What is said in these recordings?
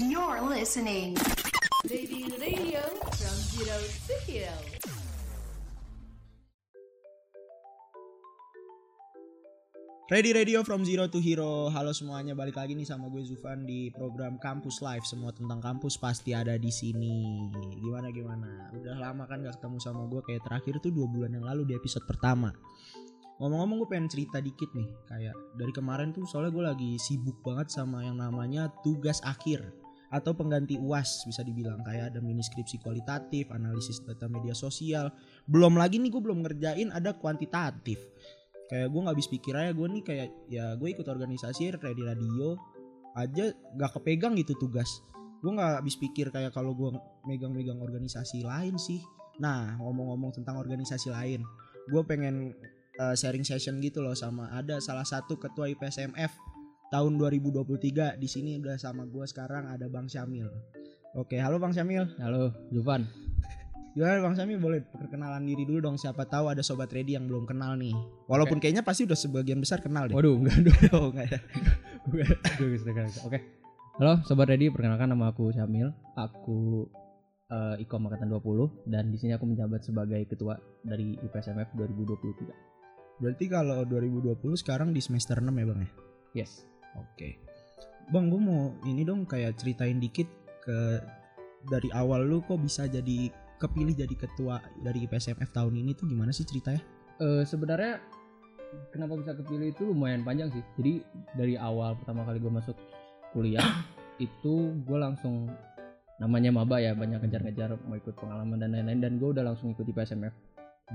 You're listening. Lady Radio from Zero to Hero. Ready Radio from Zero to Hero. Halo semuanya, balik lagi nih sama gue Zufan di program Kampus Live. Semua tentang kampus pasti ada di sini. Gimana gimana? Udah lama kan gak ketemu sama gue kayak terakhir tuh dua bulan yang lalu di episode pertama. Ngomong-ngomong gue pengen cerita dikit nih. Kayak dari kemarin tuh soalnya gue lagi sibuk banget sama yang namanya tugas akhir atau pengganti UAS bisa dibilang. Kayak ada mini skripsi kualitatif, analisis data media sosial. Belum lagi nih gue belum ngerjain ada kuantitatif. Kayak gue nggak habis pikir aja gue nih kayak ya gue ikut organisasi ready radio aja nggak kepegang gitu tugas. Gue nggak habis pikir kayak kalau gue megang-megang organisasi lain sih. Nah ngomong-ngomong tentang organisasi lain gue pengen uh, sharing session gitu loh sama ada salah satu ketua IPSMF tahun 2023 di sini udah sama gue sekarang ada Bang Syamil oke halo Bang Syamil Halo, Zufan. Gimana Bang Syamil boleh perkenalan diri dulu dong siapa tahu ada sobat ready yang belum kenal nih. Walaupun kayaknya pasti udah sebagian besar kenal deh. Waduh, enggak dong. Oh, enggak ya. Oke. Halo, Sobat Ready. Perkenalkan nama aku Syamil. Aku eh, Ikom Angkatan 20 dan di sini aku menjabat sebagai ketua dari IPSMF 2023. Berarti kalau 2020 sekarang di semester 6 ya Bang ya? Yes. Oke. Bang, gue mau ini dong kayak ceritain dikit ke dari awal lu kok bisa jadi kepilih jadi ketua dari IPSMF tahun ini tuh gimana sih ceritanya? Eh, sebenarnya kenapa bisa kepilih itu lumayan panjang sih. Jadi dari awal pertama kali gue masuk kuliah itu gue langsung namanya maba ya banyak ngejar-ngejar mau ikut pengalaman dan lain-lain dan gue udah langsung ikut IPSMF.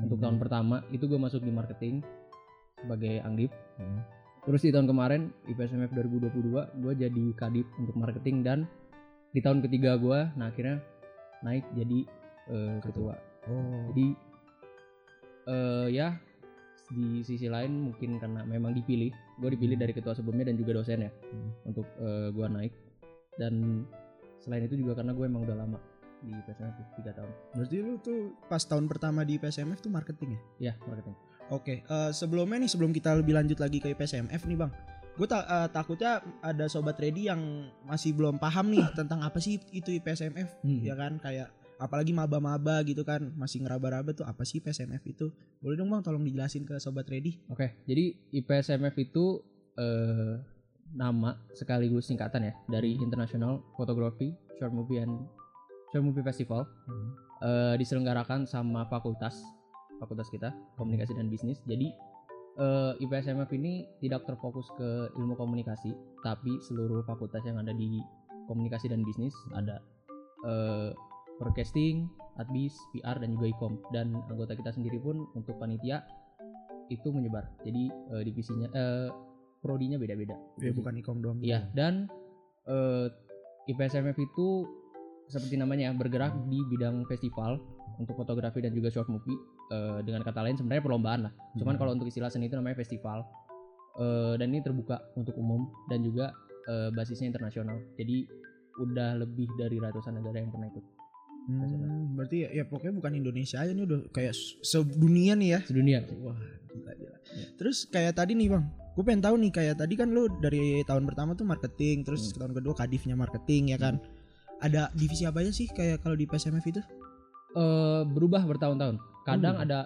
Untuk tahun pertama itu gue masuk di marketing sebagai angdip. Hmm. Terus di tahun kemarin IPSMF 2022 gue jadi kadip untuk marketing dan di tahun ketiga gue nah akhirnya naik jadi eh, ketua. Oh. Jadi eh ya di sisi lain mungkin karena memang dipilih, gue dipilih dari ketua sebelumnya dan juga dosen ya Hmm. untuk eh, gue naik. Dan selain itu juga karena gue emang udah lama di IPSMF tiga tahun. Berarti lu tuh pas tahun pertama di IPSMF tuh marketing ya? Ya marketing. Oke, eh, sebelumnya nih sebelum kita lebih lanjut lagi ke IPSMF nih bang, gue ta- eh, takutnya ada sobat ready yang masih belum paham nih tentang apa sih itu IPSMF, Hmm. ya kan? Kayak apalagi maba-maba gitu kan, masih ngeraba-raba tuh apa sih IPSMF itu? Boleh dong bang, tolong dijelasin ke sobat ready. Oke, jadi IPSMF itu eh, nama sekaligus singkatan ya dari International Photography Short Movie and Short Movie Festival eh, diselenggarakan sama fakultas fakultas kita komunikasi dan bisnis. Jadi eh, IPSMF ini tidak terfokus ke ilmu komunikasi, tapi seluruh fakultas yang ada di komunikasi dan bisnis ada eh, broadcasting, adbis, PR dan juga ikom dan anggota kita sendiri pun untuk panitia itu menyebar. Jadi eh, divisinya eh prodinya beda-beda. Ya bukan ikom doang. Iya, dan eh, IPSMF itu seperti namanya bergerak di bidang festival untuk fotografi dan juga short movie. Eh, dengan kata lain sebenarnya perlombaan lah. Cuman Hmm. kalau untuk istilah seni itu namanya festival. Eh, dan ini terbuka untuk umum dan juga eh, basisnya internasional. Jadi udah lebih dari ratusan negara yang pernah ikut Hmm, berarti ya, ya pokoknya bukan Indonesia aja nih udah kayak se- sedunia nih ya. sedunia. Wah, gila gila. Terus kayak tadi nih bang, gue pengen tahu nih kayak tadi kan lu dari tahun pertama tuh marketing, terus tahun kedua kadifnya marketing ya kan. Ada divisi apa aja sih kayak kalau di PSMF itu? eh berubah bertahun-tahun. Kadang Hmm. ada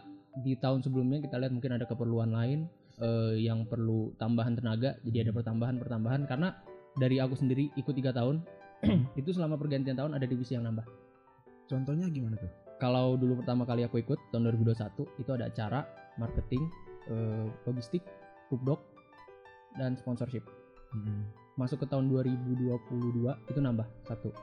di tahun sebelumnya kita lihat mungkin ada keperluan lain eh, yang perlu tambahan tenaga, jadi ada pertambahan-pertambahan karena dari aku sendiri ikut tiga tahun itu selama pergantian tahun ada divisi yang nambah. Contohnya gimana tuh? Kalau dulu pertama kali aku ikut tahun 2021 itu ada acara, marketing, eh, logistik, book dan sponsorship. Masuk ke tahun 2022 itu nambah satu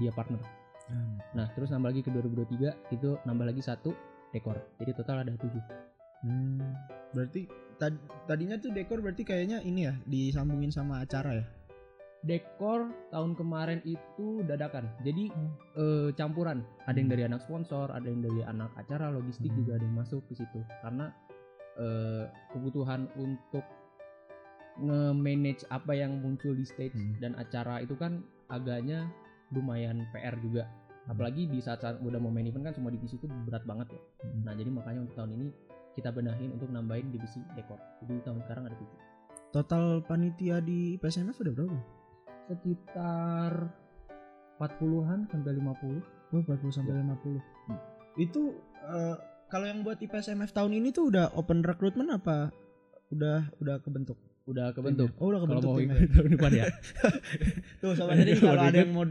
dia partner. Hmm. Nah terus nambah lagi ke 2023 itu nambah lagi satu dekor. Jadi total ada tujuh. Hmm, berarti tad- tadinya tuh dekor berarti kayaknya ini ya disambungin sama acara ya? Dekor tahun kemarin itu dadakan. Jadi eh, campuran. Ada yang Hmm. dari anak sponsor, ada yang dari anak acara, logistik Hmm. juga ada yang masuk ke situ. Karena eh, kebutuhan untuk nge-manage apa yang muncul di stage Hmm. dan acara itu kan agaknya lumayan PR juga. Apalagi di saat-saat udah mau main event kan semua divisi itu berat banget ya. Hmm. Nah jadi makanya untuk tahun ini kita benahin untuk nambahin divisi dekor. Jadi tahun sekarang ada tujuh. Total panitia di PSMF udah berapa? Sekitar 40-an sampai 50. Oh, 40 sampai 50. Hmm. Itu eh, kalau yang buat IPSMF tahun ini tuh udah open recruitment apa udah udah kebentuk? Udah kebentuk. Oh, udah Kalau kebentuk mau timnya. ikut tahun depan ya. Tuh sobat jadi Mau kalau ada yang mau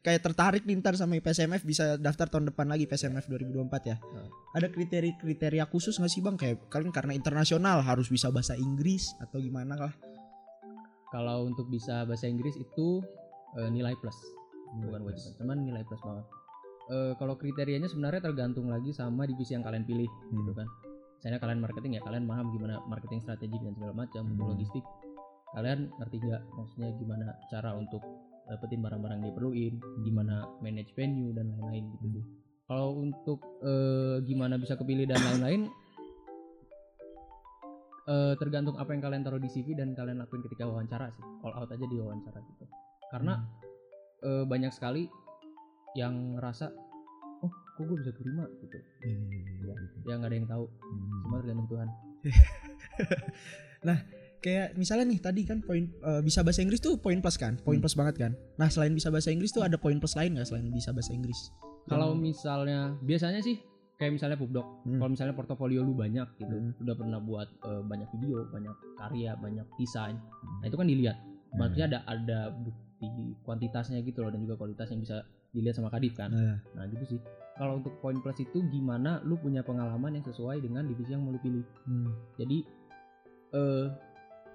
kayak tertarik nih ntar sama IPSMF bisa daftar tahun depan lagi IPSMF 2024 ya. Hmm. Ada kriteria-kriteria khusus nggak sih Bang kayak kalian karena internasional harus bisa bahasa Inggris atau gimana lah? Kalau untuk bisa bahasa Inggris itu eh, nilai plus, bukan wajiban, cuman nilai plus banget. Eh, kalau kriterianya sebenarnya tergantung lagi sama divisi yang kalian pilih, gitu kan. Misalnya kalian marketing ya kalian paham gimana marketing strategi dan segala macam, untuk Hmm. logistik. Kalian ngerti nggak maksudnya gimana cara untuk dapetin barang-barang yang diperluin, gimana manage venue dan lain-lain gitu sih. Kalau untuk eh, gimana bisa kepilih dan lain-lain eh, tergantung apa yang kalian taruh di CV dan kalian lakuin ketika wawancara sih. All out aja di wawancara gitu. Karena eh, banyak sekali yang ngerasa kok gue bisa terima gitu. Ya, ya nggak ada yang tahu. Cuma tergantung Tuhan. kayak misalnya nih tadi kan poin eh, bisa bahasa Inggris tuh poin plus kan poin Hmm. plus banget kan nah selain bisa bahasa Inggris tuh ada poin plus lain nggak selain bisa bahasa Inggris Kalau Yang- misalnya biasanya sih kayak misalnya Pubdoc, Hmm. kalau misalnya portofolio lu banyak gitu, Hmm. udah pernah buat eh, banyak video, banyak karya, banyak desain. Hmm. Nah, itu kan dilihat. Maksudnya ada ada bukti kuantitasnya gitu loh dan juga kualitas yang bisa dilihat sama Kadif kan. Nah, Nah, gitu sih. Kalau untuk poin plus itu gimana lu punya pengalaman yang sesuai dengan divisi yang mau lu pilih. hmm. Jadi eh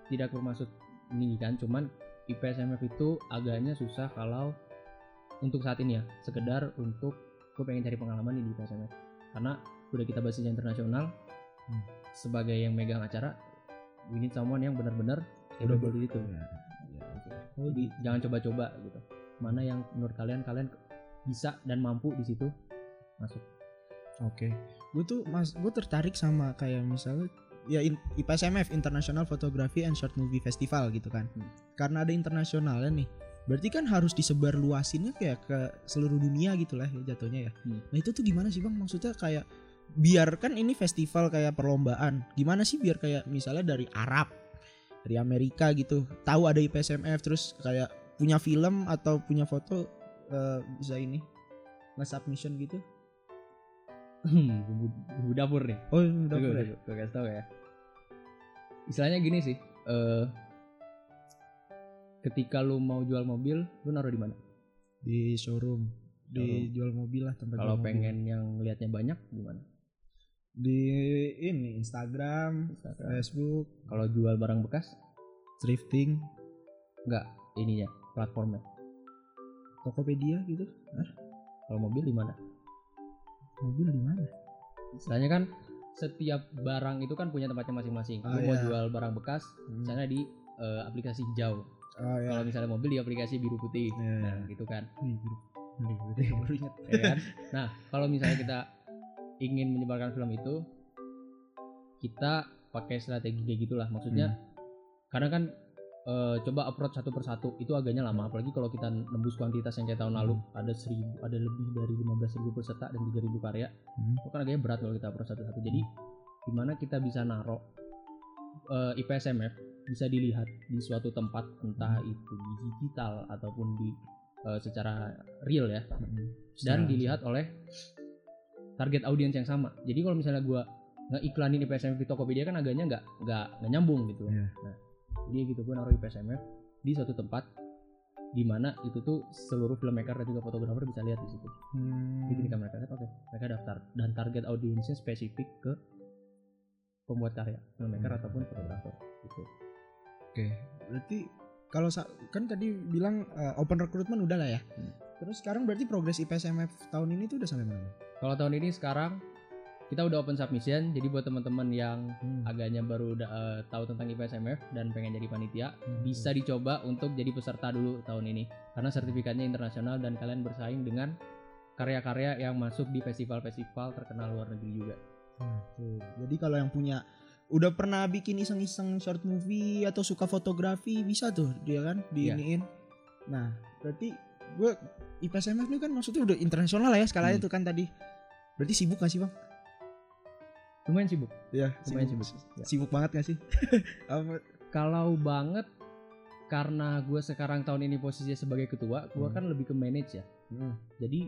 tidak bermaksud ini kan, cuman IPSMF itu agaknya susah kalau untuk saat ini ya, sekedar untuk gue pengen cari pengalaman di IPSMF. Karena udah kita bahasnya internasional, Hmm. sebagai yang megang acara, we need someone yang benar-benar Udah capable di situ. Ya, ya, oke. Oh, Jadi jangan coba-coba gitu. Mana yang menurut kalian kalian bisa dan mampu di situ masuk. Oke, gue tuh mas, gue tertarik sama kayak misalnya ya in- IPSMF International Photography and Short Movie Festival gitu kan. Hmm. Karena ada internasionalnya nih, berarti kan harus disebar luasinnya kayak ke seluruh dunia gitu lah ya jatuhnya ya. Hmm. Nah itu tuh gimana sih bang? Maksudnya kayak biarkan ini festival kayak perlombaan, gimana sih biar kayak misalnya dari Arab, dari Amerika gitu, tahu ada IPSMF terus kayak punya film atau punya foto eh, bisa ini nge submission gitu. Bumbu, bumbu dapur nih. Oh, gue, boleh. gue, gue kasih tau ya. Istilahnya gini sih. eh ketika lu mau jual mobil, lu naruh di mana? di showroom di jual mobil lah tempat Kalau mobil. pengen yang lihatnya banyak gimana? di ini Instagram, Instagram. Facebook, Kalau jual barang bekas, thrifting, enggak ininya platformnya. Tokopedia gitu. Kalau mobil di mana? Mobil di mana? Istilahnya kan setiap barang itu kan punya tempatnya masing-masing. Ah, Lu mau iya. jual barang bekas, Hmm. misalnya di eh, aplikasi hijau. Oh ya. Kalau misalnya mobil di aplikasi biru putih. Iya, Nah, iya. gitu kan. Wih, baru- baru- baru- baru ingat. ya kan? Nah, kalau misalnya kita ingin menyebarkan film itu, kita pakai strategi kayak gitulah. Maksudnya, karena kan eh, coba approach satu persatu itu agaknya lama. Apalagi kalau kita nembus kuantitas yang kayak tahun lalu, ada seribu, ada lebih dari 15.000 peserta dan 3.000 karya. Hmm. Itu kan agaknya berat kalau kita approach satu-satu. Jadi, gimana kita bisa naro eh, IPSMF bisa dilihat di suatu tempat, entah itu di digital ataupun di eh, secara real ya dan Secara- dilihat oleh target audiens yang sama. Jadi kalau misalnya gua ngeiklanin IPSMF di Tokopedia kan agaknya nggak nggak nyambung gitu. Iya. Nah, jadi gitu gua naruh IPSMF di suatu tempat di mana itu tuh seluruh filmmaker dan juga fotografer bisa lihat di situ. Hmm. Jadi ketika mereka lihat, oke, mereka daftar dan target audiensnya spesifik ke pembuat karya, filmmaker Hmm. ataupun fotografer. Gitu. Oke, berarti kalau kan tadi bilang eh, open recruitment udah lah ya. Hmm. Terus sekarang berarti progres IPSMF tahun ini tuh udah sampai mana? Kalau tahun ini sekarang kita udah open submission, jadi buat teman-teman yang Hmm. agaknya baru eh, tahu tentang IPSMF dan pengen jadi panitia Hmm. bisa dicoba untuk jadi peserta dulu tahun ini karena sertifikatnya internasional dan kalian bersaing dengan karya-karya yang masuk di festival-festival terkenal luar negeri juga. Tuh. Jadi kalau yang punya udah pernah bikin iseng-iseng short movie atau suka fotografi bisa tuh dia kan Iya. diiniin. Nah, berarti gue IPSMF ini kan maksudnya udah internasional lah ya skalanya Hmm. tuh kan tadi. Berarti sibuk gak sih bang? Lumayan sibuk. Iya, Lumayan sibuk. Ya. Sibuk banget gak sih? Kalau banget karena gue sekarang tahun ini posisinya sebagai ketua gue Hmm. kan lebih ke manage ya Hmm. jadi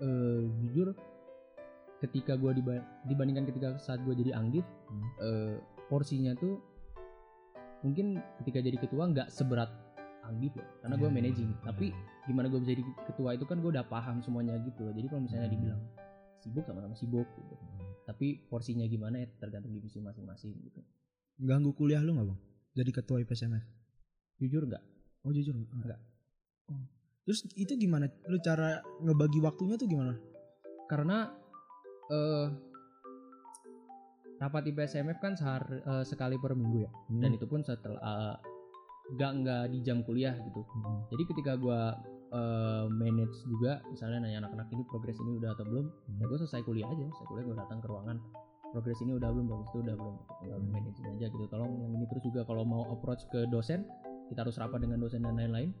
eh, jujur ketika gue dibandingkan ketika saat gue jadi anggif Hmm. eh, porsinya tuh mungkin ketika jadi ketua nggak seberat anggif ya karena gue Hmm. managing tapi gimana gue bisa jadi ketua itu kan gue udah paham semuanya gitu loh jadi kalau misalnya Hmm. dibilang sibuk sama-sama sibuk gitu tapi porsinya gimana ya tergantung divisi masing-masing gitu Ganggu kuliah lu nggak bang? Jadi ketua IPSMF? jujur nggak Oh jujur nggak? Nggak. Oh. Terus itu gimana? Lu cara ngebagi waktunya tuh gimana? karena eh rapat IPSMF kan sehari, eh, sekali per minggu ya Hmm. dan itu pun setelah eh, nggak nggak di jam kuliah gitu Hmm. jadi ketika gua eh, manage juga misalnya nanya anak-anak ini progres ini udah atau belum? Ya gue selesai kuliah aja selesai kuliah gue datang ke ruangan progres ini udah belum progres itu udah belum. Tinggal Hmm. manage aja gitu. Tolong yang ini terus juga kalau mau approach ke dosen kita harus rapat dengan dosen dan lain-lain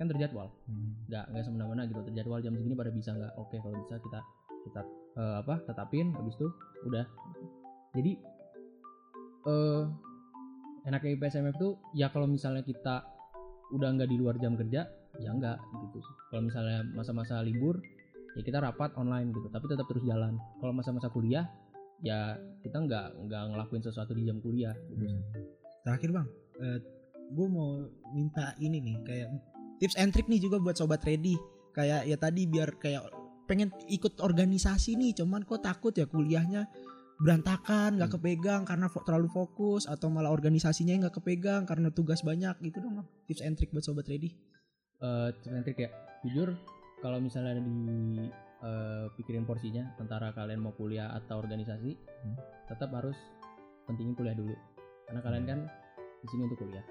kan terjadwal. Hmm. nggak nggak semena-mena gitu terjadwal jam segini pada bisa nggak? Oke kalau bisa kita kita eh, apa tetapin habis itu udah. Jadi eh enaknya IPSMF tuh ya kalau misalnya kita udah nggak di luar jam kerja ya nggak gitu sih kalau misalnya masa-masa libur ya kita rapat online gitu tapi tetap terus jalan kalau masa-masa kuliah ya kita nggak nggak ngelakuin sesuatu di jam kuliah gitu sih. Terakhir bang, gue mau minta ini nih kayak tips and trick nih juga buat sobat ready. Kayak ya tadi biar kayak pengen ikut organisasi nih, cuman kok takut ya kuliahnya berantakan, nggak Hmm. kepegang karena fo- terlalu fokus atau malah organisasinya nggak kepegang karena tugas banyak gitu dong. Tips and trick buat sobat ready. Tips and trick ya. Jujur kalau misalnya di eh, pikirin porsinya antara kalian mau kuliah atau organisasi Hmm. tetap harus pentingin kuliah dulu. Karena kalian kan di sini untuk kuliah.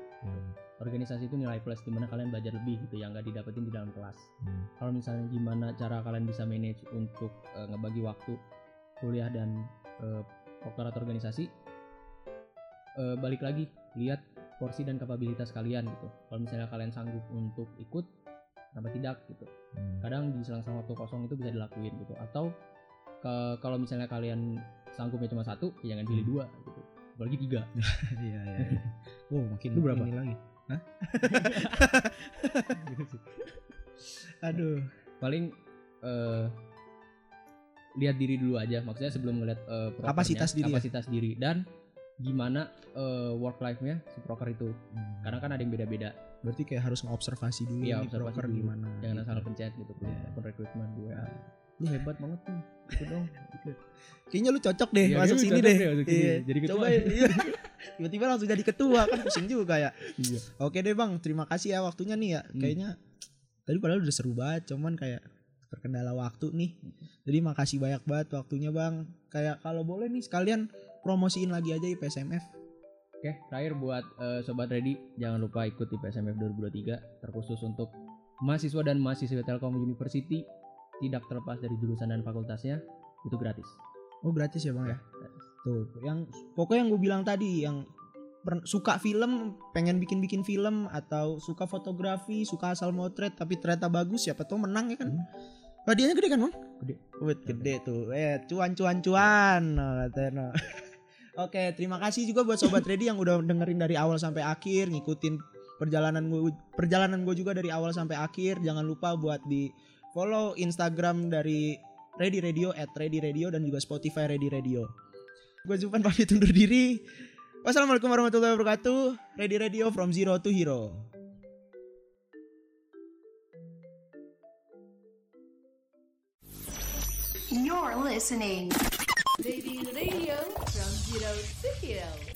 Organisasi itu nilai plus di mana kalian belajar lebih gitu yang nggak didapetin di dalam kelas. Kalau misalnya gimana cara kalian bisa manage untuk eh, ngebagi waktu kuliah dan proker atau organisasi eh, balik lagi lihat porsi dan kapabilitas kalian gitu kalau misalnya kalian sanggup untuk ikut kenapa tidak gitu kadang di selang-selang waktu kosong itu bisa dilakuin gitu atau ke- kalau misalnya kalian sanggupnya cuma satu ya jangan pilih dua gitu apalagi tiga Iya iya. iya. Wow makin Lu berapa? ini lagi. Hah? Aduh. paling eh, lihat diri dulu aja maksudnya sebelum ngeliat eh, prokernya, Kapasitas diri ya? kapasitas diri dan gimana eh, work life nya si proker itu karena kan ada yang beda-beda berarti kayak harus ngobservasi dulu Iya, nih observasi broker dulu. gimana. jangan gitu. asal pencet gitu Iya. akun rekrutmen gue lu hebat banget tuh itu dong gitu. Kayaknya lu cocok deh Iya, masuk sini deh. deh masuk sini. Iya. Jadi ketua. Coba iya. Tiba-tiba langsung jadi ketua kan pusing juga ya. iya Oke deh Bang, terima kasih ya waktunya nih ya. Hmm. Kayaknya tadi padahal udah seru banget, cuman kayak terkendala waktu nih. Jadi makasih banyak banget waktunya Bang. Kayak kalau boleh nih sekalian promosiin lagi aja IPSMF. Oke, terakhir buat eh, sobat ready, jangan lupa ikut di PSMF 2023 terkhusus untuk mahasiswa dan mahasiswa Telkom University tidak terlepas dari jurusan dan fakultasnya itu gratis. Oh gratis ya Bang ya? gratis. Tuh, yang pokoknya yang gue bilang tadi yang per- suka film, pengen bikin-bikin film atau suka fotografi, suka asal motret tapi ternyata bagus siapa tahu menang ya kan. Hmm. Hadiahnya gede kan, Bang? Gede. Wait, gede tuh. Eh, cuan cuan cuan no, no. Oke, terima kasih juga buat sobat ready yang udah dengerin dari awal sampai akhir, ngikutin perjalanan gue perjalanan gue juga dari awal sampai akhir. Jangan lupa buat di follow Instagram dari Ready Radio at Ready Radio dan juga Spotify Ready Radio. Gue Zufan pamit undur diri. Wassalamualaikum warahmatullahi wabarakatuh. Ready Radio from zero to hero. You're listening. Baby Radio from Zero to Hero.